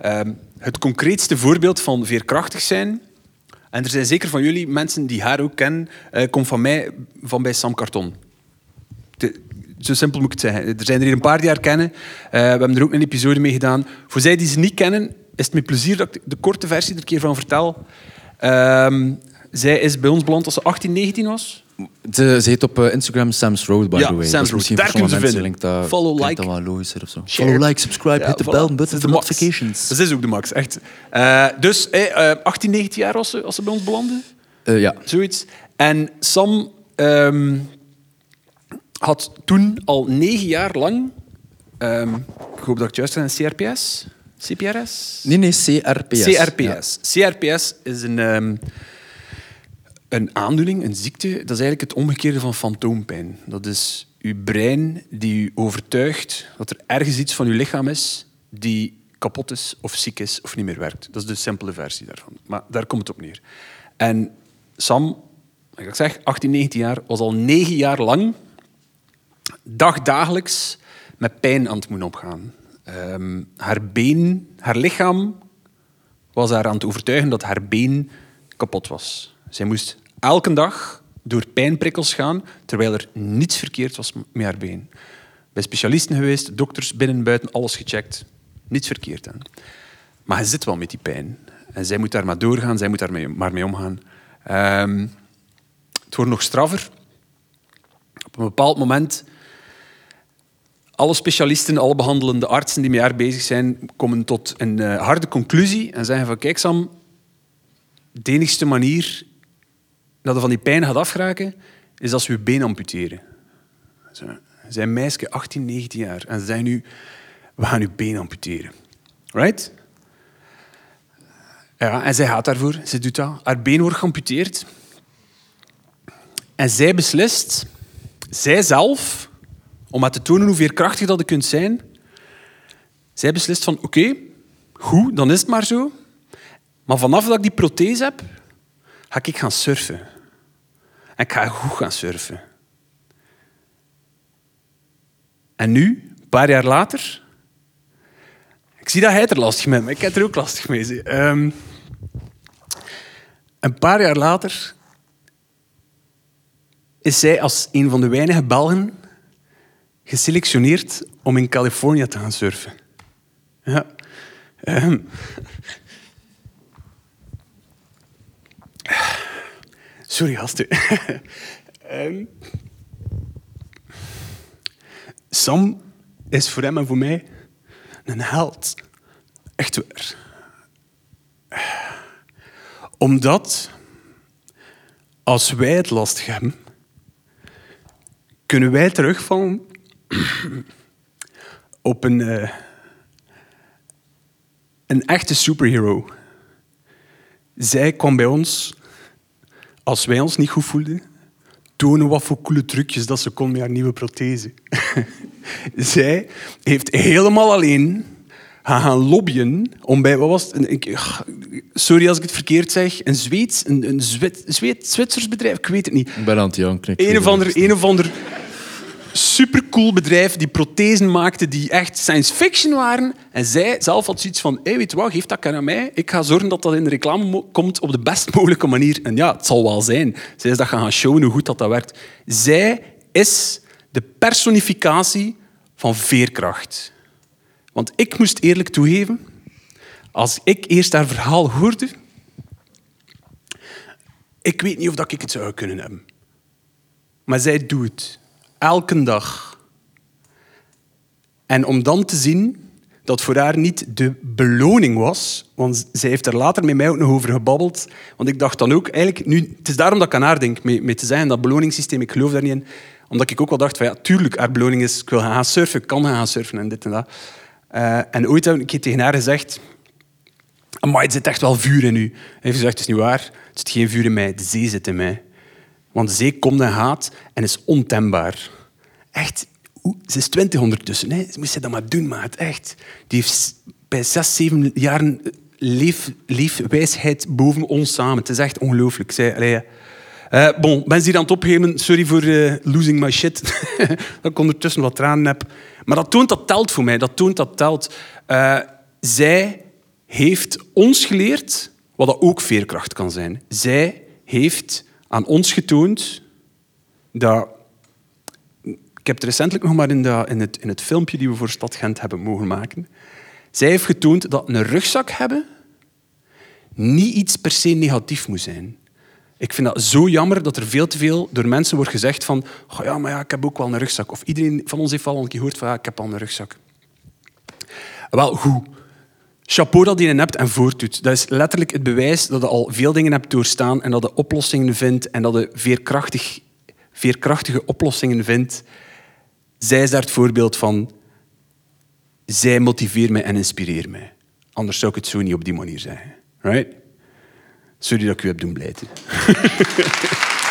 Ehm, het concreetste voorbeeld van veerkrachtig zijn, en er zijn zeker van jullie mensen die haar ook kennen, uh, komt van mij van bij Sam Carton. Zo simpel moet ik het zeggen. Er zijn er hier een paar die haar kennen. Uh, we hebben er ook een episode mee gedaan. Voor zij die ze niet kennen, is het met plezier dat ik de korte versie er een keer van vertel. Uh, zij is bij ons beland als ze 18, 19 was. Ze, ze heet op uh, Instagram Sam's Road, by ja, the way. Sam's Road. Daar kunnen ze vinden. Link dat, Follow, like. Dat of zo. Follow, like, subscribe, ja, hit the voilà. bell button for notifications. Dat is ook de max, echt. Uh, dus eh, 18, 19 jaar als ze, als ze bij ons belanden. Uh, ja. Zoiets. En Sam... Um, had toen al negen jaar lang Ehm, ik hoop dat ik het juist heb. CRPS? CPRS? Nee, nee, CRPS. CRPS. CRPS is een, ehm, een aandoening, een ziekte. Dat is eigenlijk het omgekeerde van fantoompijn. Dat is uw brein die u overtuigt dat er ergens iets van uw lichaam is die kapot is of ziek is of niet meer werkt. Dat is de simpele versie daarvan. Maar daar komt het op neer. En Sam, ik zeg, 18, 19 jaar, was al negen jaar lang dagdagelijks met pijn aan het moeten opgaan. Ehm, haar been, haar lichaam was haar aan het overtuigen dat haar been kapot was. Zij moest elke dag door pijnprikkels gaan, terwijl er niets verkeerd was met haar been. Bij specialisten geweest, dokters binnen en buiten, alles gecheckt. Niets verkeerd. Hè. Maar hij zit wel met die pijn. En zij moet daar maar doorgaan, zij moet daar maar mee omgaan. Ehm, het wordt nog straffer. Op een bepaald moment alle specialisten, alle behandelende artsen die met haar bezig zijn, komen tot een uh, harde conclusie en zeggen van kijk Sam, de enigste manier dat je van die pijn gaat afgeraken, is als we je been amputeren. Ze zijn meisje 18, 19 jaar en ze zeggen nu, we gaan je been amputeren. Right? Ja, en zij gaat daarvoor, ze doet dat. Haar been wordt geamputeerd. En zij beslist, zij zelf, om maar te tonen hoe veerkrachtig dat je kunt zijn, zij beslist van oké, goed, dan is het maar zo. Maar vanaf dat ik die prothese heb, ga ik gaan surfen. En ik ga goed gaan surfen. En nu, een paar jaar later, ik zie dat hij er lastig mee maar ik heb er ook lastig mee. Um, een paar jaar later is zij als een van de weinige Belgen geselectioneerd om in Californië te gaan surfen. Ja. Um. Sorry, gasten. um. Sam is voor hem en voor mij een held. Echt waar. Omdat als wij het lastig hebben, kunnen wij terugvallen op een, uh, een echte superhero. Zij kwam bij ons, als wij ons niet goed voelden, tonen wat voor coole trucjes dat ze kon met haar nieuwe prothese. Zij heeft helemaal alleen gaan lobbyen om bij, wat was het? sorry als ik het verkeerd zeg, een Zweeds, een, een Zwitsers bedrijf, ik weet het niet. Ik ben aan het janken. Een of ander, een of ander supercool bedrijf die prothesen maakte die echt science fiction waren. En zij zelf had zoiets van, hey, weet je wat, geef dat aan mij. Ik ga zorgen dat dat in de reclame komt op de best mogelijke manier. En ja, het zal wel zijn. Zij is dat gaan showen hoe goed dat, dat werkt. Zij is de personificatie van veerkracht. Want ik moest eerlijk toegeven, als ik eerst haar verhaal hoorde, ik weet niet of ik het zou kunnen hebben. Maar zij doet het. Elke dag. En om dan te zien dat voor haar niet de beloning was, want zij heeft er later met mij ook nog over gebabbeld, want ik dacht dan ook, eigenlijk, nu, het is daarom dat ik aan haar denk, mee, mee te zeggen, dat beloningssysteem, ik geloof daar niet in, omdat ik ook wel dacht van, ja, tuurlijk, haar beloning is, ik wil gaan surfen, ik kan gaan surfen en dit en dat. Uh, en ooit heb ik tegen haar gezegd, maar het zit echt wel vuur in u. Hij heeft gezegd, het is niet waar, het zit geen vuur in mij, de zee zit in mij. Want zee komt en gaat en is ontembaar. Echt, ze is twintig ondertussen. Hè. Ze moest dat maar doen, maat. Echt. Die heeft bij zes, zeven jaren leef, leefwijsheid boven ons samen. Het is echt ongelooflijk. Zij, uh, bon, ben ze hier aan het opgeven. Sorry voor uh, losing my shit. dat ik ondertussen wat tranen heb. Maar dat toont dat telt voor mij. Dat toont dat telt. Zij heeft ons geleerd wat dat ook veerkracht kan zijn. Zij heeft aan ons getoond dat... Ik heb het recentelijk nog maar in, de, in, het, in het filmpje die we voor Stad Gent hebben mogen maken. Zij heeft getoond dat een rugzak hebben niet iets per se negatief moet zijn. Ik vind dat zo jammer dat er veel te veel door mensen wordt gezegd van ja, maar ja, ik heb ook wel een rugzak. Of iedereen van ons heeft al een keer gehoord van ja, ik heb al een rugzak. Wel, goed. Chapeau dat je een hebt en voortdoet. Dat is letterlijk het bewijs dat je al veel dingen hebt doorstaan en dat je oplossingen vindt en dat je veerkrachtig, veerkrachtige oplossingen vindt. Zij is daar het voorbeeld van. zij motiveren mij en inspireren mij. Anders zou ik het zo niet op die manier zeggen. Right? Sorry dat ik u heb doen blijten.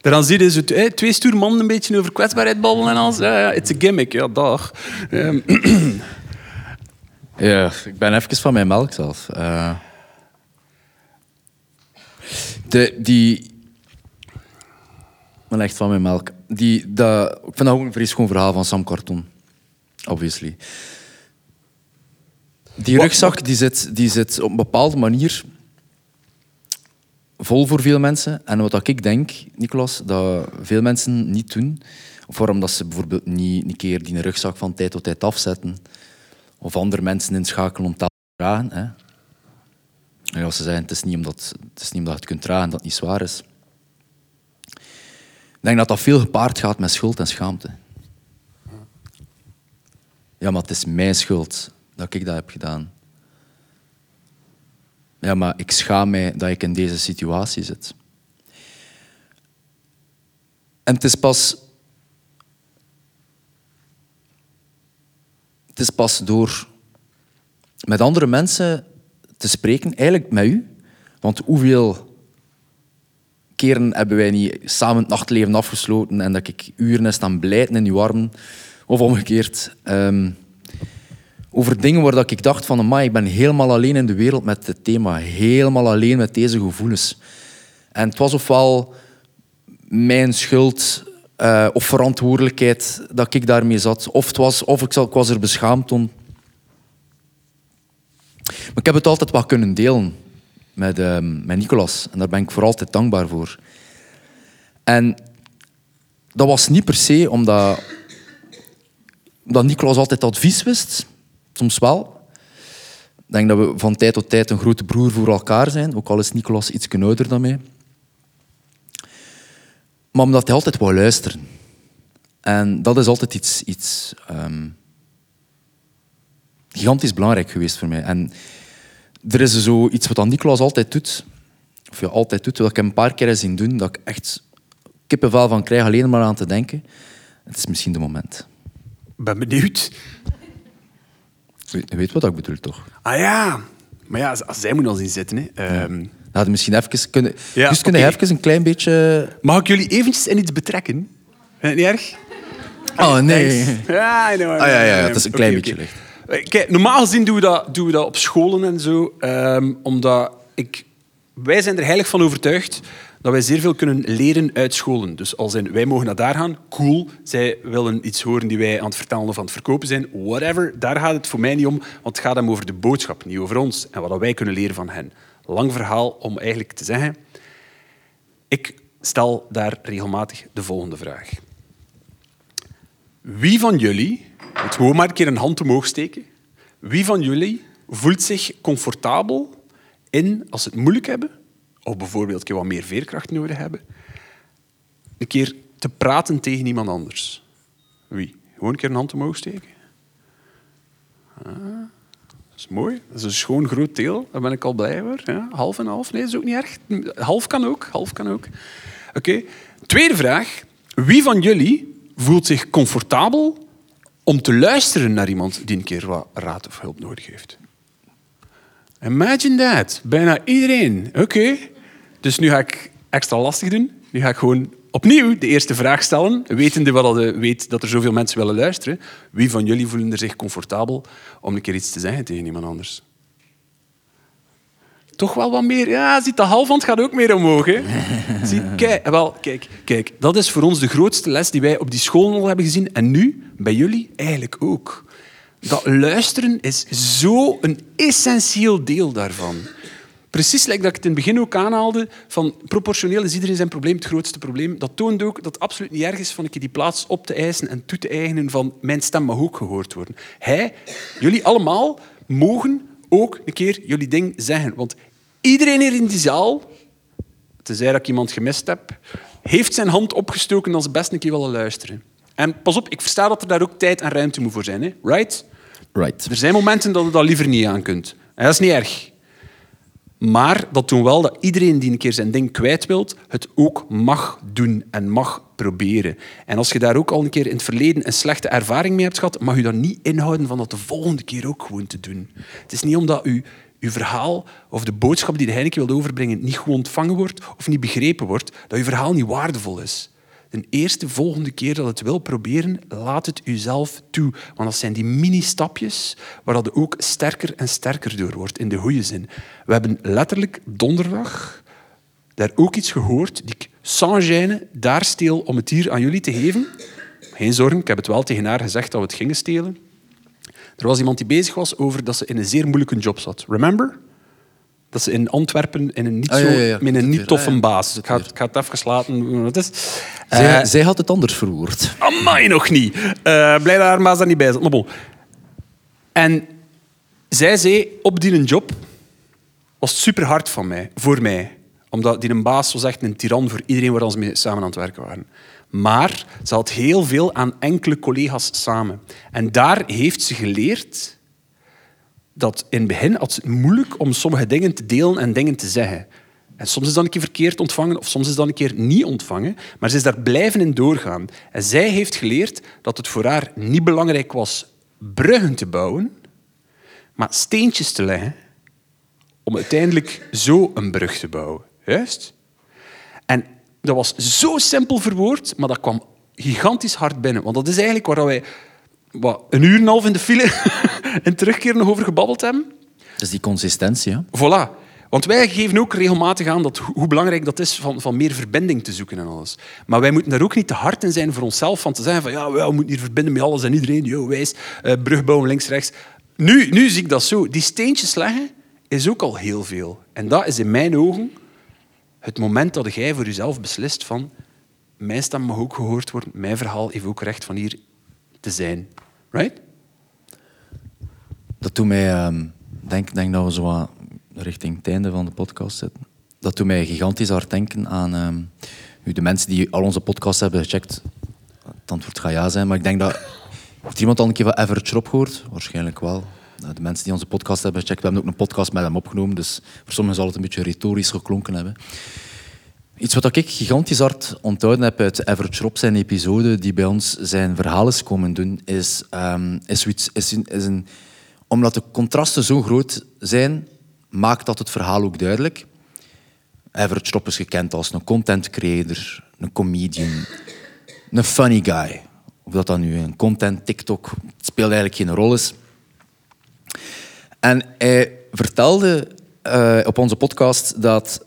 Daaraan zie je zo twee stoer mannen een beetje over kwetsbaarheid babbelen en alles. Ja, ja, it's a gimmick, ja, dag. Ehm, Ja, ik ben even van mijn melk zelf. Eh, de, die... Ik ben echt van mijn melk. Die, dat, ik vind dat ook een vreselijk schoon verhaal van Sam Carton. Obviously. Die rugzak die zit, die zit op een bepaalde manier vol voor veel mensen. En wat ik denk, Nicolas, dat veel mensen niet doen, of waarom dat ze bijvoorbeeld niet een keer die rugzak van tijd tot tijd afzetten, of andere mensen inschakelen om te dragen. Hè. En als ze zeggen, het is, niet omdat, het is niet omdat je het kunt dragen dat het niet zwaar is. Ik denk dat dat veel gepaard gaat met schuld en schaamte. Ja, maar het is mijn schuld dat ik dat heb gedaan. Ja, maar ik schaam mij dat ik in deze situatie zit. En het is pas het is pas door met andere mensen te spreken, eigenlijk met u. Want hoeveel keren hebben wij niet samen het nachtleven afgesloten en dat ik uren is staan blijten in uw armen, of omgekeerd. ehm, over dingen waar ik dacht van, amai, ik ben helemaal alleen in de wereld met het thema. Helemaal alleen met deze gevoelens. En het was ofwel mijn schuld eh, of verantwoordelijkheid dat ik daarmee zat. Of, het was, of ik, ik was er beschaamd om. Maar ik heb het altijd wel kunnen delen met, eh, met Nicolas. En daar ben ik voor altijd dankbaar voor. En dat was niet per se omdat, omdat Nicolas altijd advies wist. Soms wel. Ik denk dat we van tijd tot tijd een grote broer voor elkaar zijn. Ook al is Nicolas iets ouder dan mij. Maar omdat hij altijd wou luisteren. En dat is altijd iets, iets ehm, gigantisch belangrijk geweest voor mij. En er is zo iets wat Nicolas altijd doet, of ja, altijd doet, wat ik hem een paar keer zien doen, dat ik echt kippenvel van krijg alleen maar aan te denken. Het is misschien de moment. Ik ben benieuwd. Je weet- wat ik bedoel, toch? Ah ja. Maar ja, als zij moet al zien zitten. Hè. Ehm, had misschien even kunnen... Ja, dus kunnen oké. even een klein beetje... mag ik jullie eventjes in iets betrekken? Vind je het niet erg? Oh, nee. Ja, know, Ah, ja, ja, het is een klein beetje licht. Eh, Kijk, normaal gezien doen we dat, doen we dat op scholen en zo. ehm, omdat ik, wij zijn er heilig van overtuigd dat wij zeer veel kunnen leren uit scholen. Dus als in, wij mogen naar daar gaan, cool. Zij willen iets horen die wij aan het vertellen of aan het verkopen zijn, whatever. Daar gaat het voor mij niet om, want het gaat hem over de boodschap, niet over ons. En wat wij kunnen leren van hen. Lang verhaal om eigenlijk te zeggen... Ik stel daar regelmatig de volgende vraag. Wie van jullie, moet gewoon maar een keer een hand omhoog steken, wie van jullie voelt zich comfortabel in, als ze het moeilijk hebben, of bijvoorbeeld keer wat meer veerkracht nodig hebben, een keer te praten tegen iemand anders? Wie? Gewoon een keer een hand omhoog steken. Ah, dat is mooi. Dat is een schoon groot deel. Daar ben ik al blij voor. Ja, half en half. Nee, dat is ook niet erg. Half kan ook. Half kan ook. Oké. Tweede vraag. Wie van jullie voelt zich comfortabel om te luisteren naar iemand die een keer wat raad of hulp nodig heeft? Imagine that. Bijna iedereen. Oké. Dus nu ga ik extra lastig doen. Nu ga ik gewoon opnieuw de eerste vraag stellen, wetende wat al weet dat er zoveel mensen willen luisteren. Wie van jullie voelen er zich comfortabel om een keer iets te zeggen tegen iemand anders? Toch wel wat meer. Ja, ziet de halfhand gaat ook meer omhoog. Hè? Zie, kijk, wel, kijk, kijk, dat is voor ons de grootste les die wij op die school al hebben gezien. En nu, bij jullie, eigenlijk ook. Dat luisteren is zo een essentieel deel daarvan. Precies like dat ik het in het begin ook aanhaalde, van proportioneel is iedereen zijn probleem het grootste probleem. Dat toont ook dat het absoluut niet erg is van een keer die plaats op te eisen en toe te eigenen van mijn stem mag ook gehoord worden. Hij, jullie allemaal, mogen ook een keer jullie ding zeggen. Want iedereen hier in die zaal, tenzij dat ik iemand gemist heb, heeft zijn hand opgestoken als ze best een keer willen luisteren. En pas op, ik versta dat er daar ook tijd en ruimte moet voor zijn. Hè? Right? Right. Er zijn momenten dat je dat liever niet aan kunt. En dat is niet erg. Maar dat doen wel dat iedereen die een keer zijn ding kwijt wilt, het ook mag doen en mag proberen. En als je daar ook al een keer in het verleden een slechte ervaring mee hebt gehad, mag je dat niet inhouden van dat de volgende keer ook gewoon te doen. Het is niet omdat u uw verhaal of de boodschap die de Heineken wil overbrengen niet goed ontvangen wordt of niet begrepen wordt, dat uw verhaal niet waardevol is. De eerste volgende keer dat het wil proberen, laat het uzelf toe. Want dat zijn die mini-stapjes waar dat ook sterker en sterker door wordt, in de goede zin. We hebben letterlijk donderdag daar ook iets gehoord die ik sans gêne daar steel om het hier aan jullie te geven. Geen zorgen, ik heb het wel tegen haar gezegd dat we het gingen stelen. Er was iemand die bezig was over dat ze in een zeer moeilijke job zat. Remember? Dat ze in Antwerpen in een niet, Ah, zo, ja, ja, ja. met een niet toffe Ah, ja. baas. Ik ga, het- ik ga het even laten wat het is. Zij, Eh, zij had het anders verwoord. Amai, nog niet. Eh blij dat haar maas daar niet bij zat. Bon. En zij zei, op die job was super hard van mij, voor mij. Omdat die een baas was echt een tiran voor iedereen waar ze mee samen aan het werken waren. Maar ze had heel veel aan enkele collega's samen. En daar heeft ze geleerd dat in het begin had het moeilijk om sommige dingen te delen en dingen te zeggen. En soms is dat een keer verkeerd ontvangen of soms is dat een keer niet ontvangen. Maar ze is daar blijven in doorgaan. En zij heeft geleerd dat het voor haar niet belangrijk was bruggen te bouwen, maar steentjes te leggen om uiteindelijk zo een brug te bouwen. Juist? En dat was zo simpel verwoord, maar dat kwam gigantisch hard binnen. Want dat is eigenlijk waar wij wat, een uur en een half in de file en terugkeer nog over gebabbeld hebben. Dat is die consistentie. Hè? Voilà. Want wij geven ook regelmatig aan dat, hoe belangrijk dat is van, van meer verbinding te zoeken en alles. Maar wij moeten daar ook niet te hard in zijn voor onszelf van te zeggen van ja, we moeten hier verbinden met alles en iedereen. Yo, wijs, eh, brug bouwen links, rechts. Nu, nu zie ik dat zo. Die steentjes leggen is ook al heel veel. En dat is in mijn ogen het moment dat jij voor jezelf beslist van mijn stem mag ook gehoord worden, mijn verhaal heeft ook recht van hier te zijn. Right? Dat doet mij, ehm, denk, denk dat we zo richting het einde van de podcast zitten. Dat doet mij gigantisch hard denken aan nu, de mensen die al onze podcast hebben gecheckt. Het antwoord gaat ja zijn, maar ik denk dat. Heeft iemand al een keer van Everett gehoord? Waarschijnlijk wel. Nou, De mensen die onze podcast hebben gecheckt, we hebben ook een podcast met hem opgenomen, dus voor sommigen zal het een beetje retorisch geklonken hebben. Iets wat ik gigantisch hard onthouden heb uit Everett zijn episode, die bij ons zijn verhaal is komen doen, is, ehm, is, zoiets, is, een. Omdat de contrasten zo groot zijn, maakt dat het verhaal ook duidelijk. Everett is gekend als een content creator, een comedian, een funny guy. Of dat dan nu een content, TikTok, het speelt eigenlijk geen rol. En hij vertelde eh, op onze podcast dat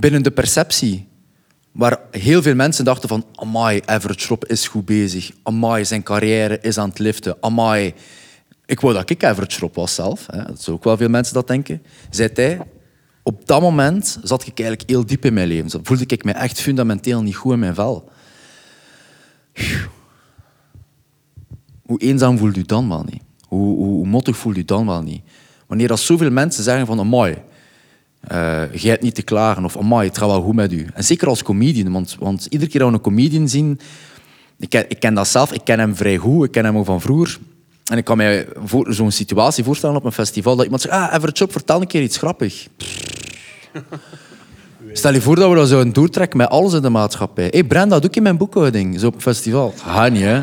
binnen de perceptie, waar heel veel mensen dachten van amai, Everett Schrop is goed bezig. Amai, zijn carrière is aan het liften. Amai, ik wou dat ik Schrop was zelf. Hè. Dat is ook wel veel mensen dat denken. Zei hij, op dat moment zat ik eigenlijk heel diep in mijn leven. Voelde ik me echt fundamenteel niet goed in mijn vel. Hoe eenzaam voelt u dan wel niet? Hoe, hoe, hoe mottig voelt u dan wel niet? Wanneer dat zoveel mensen zeggen van amai, eh jij hebt niet te klagen of amai, het gaat wel goed met u. En zeker als comedian, want, want iedere keer dat we een comedian zien, ik ken, ik ken dat zelf, ik ken hem vrij goed, ik ken hem ook van vroeger. En ik kan mij voor, zo'n situatie voorstellen op een festival, dat iemand zegt, ah, Everett vertel een keer iets grappig. Stel je voor dat we dat zouden doortrekken met alles in de maatschappij. Hé, hey Brenda, dat doe ik in mijn boekhouding, zo op een festival. Ga niet, hè.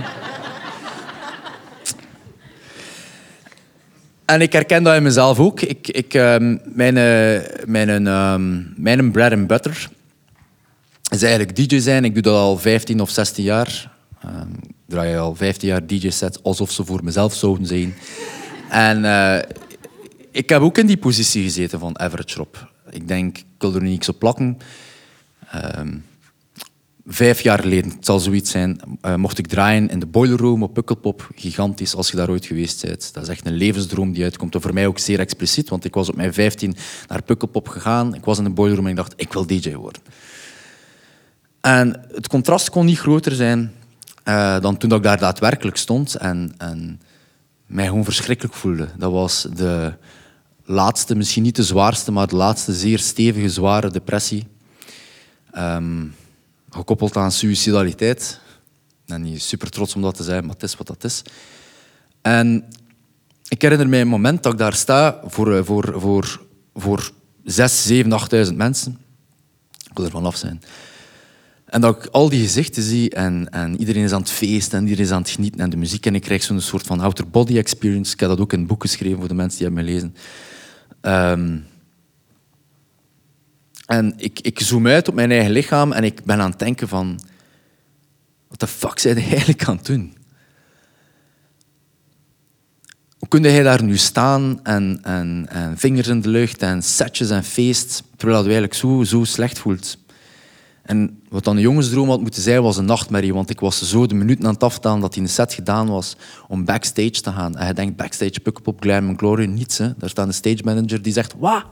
En ik herken dat in mezelf ook. Ik, ik, ehm, mijn, eh, mijn, ehm, mijn bread and butter is eigenlijk DJ zijn. Ik doe dat al 15 of 16 jaar. Ehm, ik draai al 15 jaar DJ-sets alsof ze voor mezelf zouden zijn. En eh, ik heb ook in die positie gezeten van Everett Schrop. Ik denk, ik wil er niks op plakken. Vijf jaar geleden, het zal zoiets zijn, eh, mocht ik draaien in de Boiler Room op Pukkelpop. Gigantisch, als je daar ooit geweest bent. Dat is echt een levensdroom die uitkomt. En voor mij ook zeer expliciet, want ik was op mijn 15 naar Pukkelpop gegaan. Ik was in de Boiler Room en ik dacht, ik wil DJ worden. En het contrast kon niet groter zijn eh, dan toen ik daar daadwerkelijk stond en, en mij gewoon verschrikkelijk voelde. Dat was de laatste, misschien niet de zwaarste, maar de laatste zeer stevige, zware depressie. Ehm, gekoppeld aan suicidaliteit. Ben niet super trots om dat te zijn, maar het is wat dat is. En ik herinner mij een moment dat ik daar sta voor, eh, voor, voor, voor 6, 7, 8.000 mensen. Ik wil er vanaf zijn. En dat ik al die gezichten zie en, en iedereen is aan het feesten en iedereen is aan het genieten en de muziek. En ik krijg zo'n soort van outer body experience. Ik heb dat ook in een boek geschreven voor de mensen die hebben gelezen. Um, en ik, ik zoom uit op mijn eigen lichaam en ik ben aan het denken van... Wat de fuck zijn je eigenlijk aan het doen? Hoe kun jij daar nu staan en, en, en vingers in de lucht en setjes en feest, terwijl je eigenlijk zo, zo slecht voelt? En wat dan een jongensdroom had moeten zijn, was een nachtmerrie. Want ik was zo de minuten aan het aftellen dat een set gedaan was om backstage te gaan. En hij denkt, backstage, Pukkelpop, Glam and Glory, niets. Hè. Daar staat een stage manager die zegt, wat?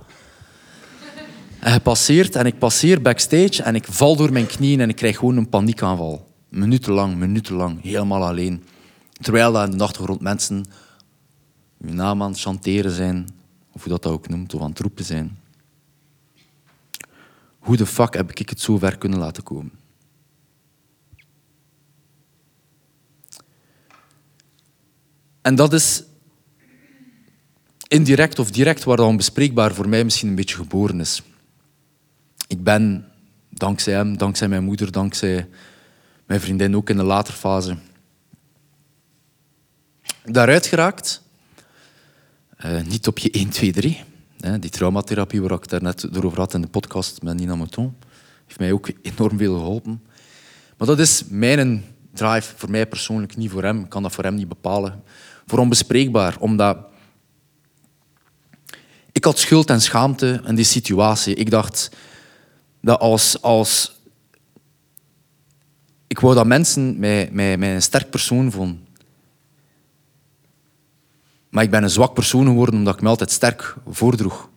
En hij passeert en ik passeer backstage en ik val door mijn knieën en ik krijg gewoon een paniekaanval. Minutenlang, minutenlang, helemaal alleen. Terwijl daar in de achtergrond mensen hun naam aan het chanteren zijn, of hoe dat, dat ook noemt, of aan het roepen zijn. Hoe de fuck heb ik het zo ver kunnen laten komen? En dat is indirect of direct waar dat onbespreekbaar voor mij misschien een beetje geboren is. Ik ben, dankzij hem, dankzij mijn moeder, dankzij mijn vriendin ook in de later fase, daaruit geraakt. Uh, niet op je 1, 2, 3. Die traumatherapie waar ik daar net over had in de podcast met Nina Mouton, heeft mij ook enorm veel geholpen. Maar dat is mijn drive, voor mij persoonlijk, niet voor hem. Ik kan dat voor hem niet bepalen. Voor onbespreekbaar, omdat ik had schuld en schaamte in die situatie. Ik dacht dat als, als ik wou dat mensen mij, mij, een sterk persoon vonden. Maar ik ben een zwak persoon geworden omdat ik me altijd sterk voordroeg.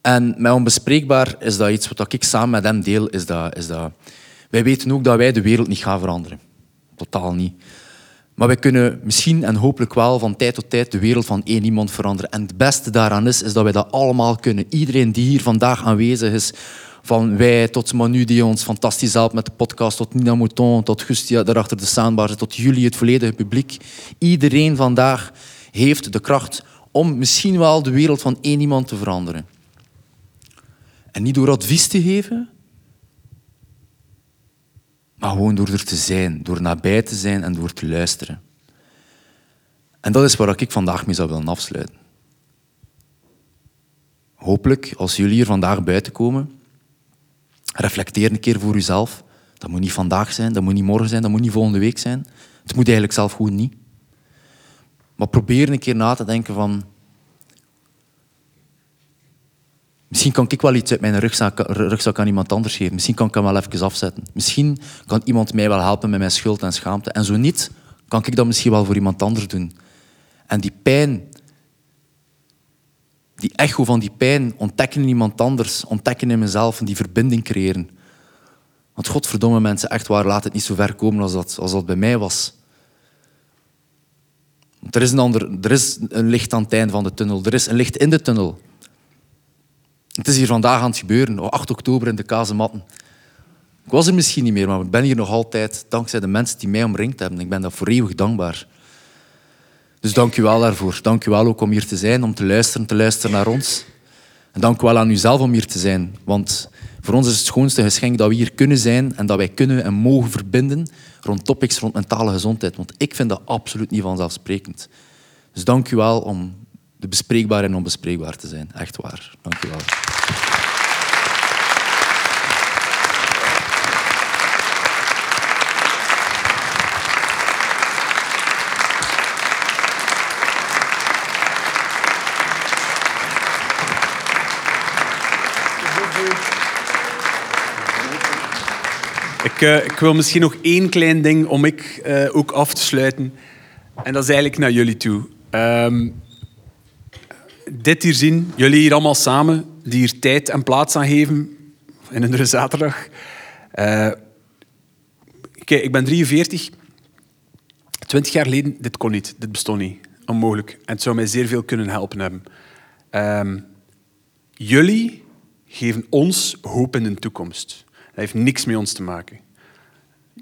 En met onbespreekbaar is dat iets wat ik samen met hem deel. Is dat, is dat, wij weten ook dat wij de wereld niet gaan veranderen. Totaal niet. Maar wij kunnen misschien en hopelijk wel van tijd tot tijd de wereld van één iemand veranderen. En het beste daaraan is, is dat wij dat allemaal kunnen. Iedereen die hier vandaag aanwezig is, van wij tot Manu die ons fantastisch helpt met de podcast, tot Nina Mouton, tot Gustia daarachter de soundbar, tot jullie, het volledige publiek. Iedereen vandaag heeft de kracht om misschien wel de wereld van één iemand te veranderen. En niet door advies te geven, maar gewoon door er te zijn, door nabij te zijn en door te luisteren. En dat is waar ik vandaag mee zou willen afsluiten. Hopelijk, als jullie hier vandaag buiten komen, reflecteer een keer voor jezelf. Dat moet niet vandaag zijn, dat moet niet morgen zijn, dat moet niet volgende week zijn. Het moet eigenlijk zelf gewoon niet. Maar probeer een keer na te denken van... Misschien kan ik wel iets uit mijn rugzak, rugzak aan iemand anders geven. Misschien kan ik hem wel even afzetten. Misschien kan iemand mij wel helpen met mijn schuld en schaamte. En zo niet, kan ik dat misschien wel voor iemand anders doen. En die pijn, die echo van die pijn, ontdekken in iemand anders, ontdekken in mezelf en die verbinding creëren. Want godverdomme mensen, echt waar, laat het niet zo ver komen als dat, als dat bij mij was. Er is, een ander, er is een licht aan het einde van de tunnel. Er is een licht in de tunnel. Het is hier vandaag aan het gebeuren, op 8 oktober in de Kazematten. Ik was er misschien niet meer, maar ik ben hier nog altijd dankzij de mensen die mij omringd hebben. Ik ben daar voor eeuwig dankbaar. Dus dank u wel daarvoor. Dank u wel ook om hier te zijn, om te luisteren, te luisteren naar ons. En dank u wel aan uzelf om hier te zijn. Want voor ons is het schoonste geschenk dat we hier kunnen zijn en dat wij kunnen en mogen verbinden rond topics rond mentale gezondheid. Want ik vind dat absoluut niet vanzelfsprekend. Dus dank u wel om bespreekbaar en onbespreekbaar te zijn. Echt waar. Dank u wel. Ik, uh, ik, wil misschien nog één klein ding om ik uh, ook af te sluiten. En dat is eigenlijk naar jullie toe. Um, dit hier zien, jullie hier allemaal samen, die hier tijd en plaats aan geven in een zaterdag. Uh, kijk, ik ben 43. Twintig jaar geleden, dit kon niet. Dit bestond niet. Onmogelijk. En het zou mij zeer veel kunnen helpen hebben. Um, jullie geven ons hoop in de toekomst. Dat heeft niks met ons te maken.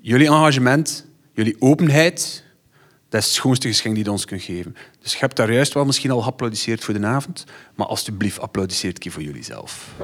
Jullie engagement, jullie openheid, Dat is het schoonste geschenk die je ons kunt geven. Dus je hebt daar juist wel misschien al geapplaudisseerd voor de avond, maar alsjeblieft applaudisseert een voor jullie zelf.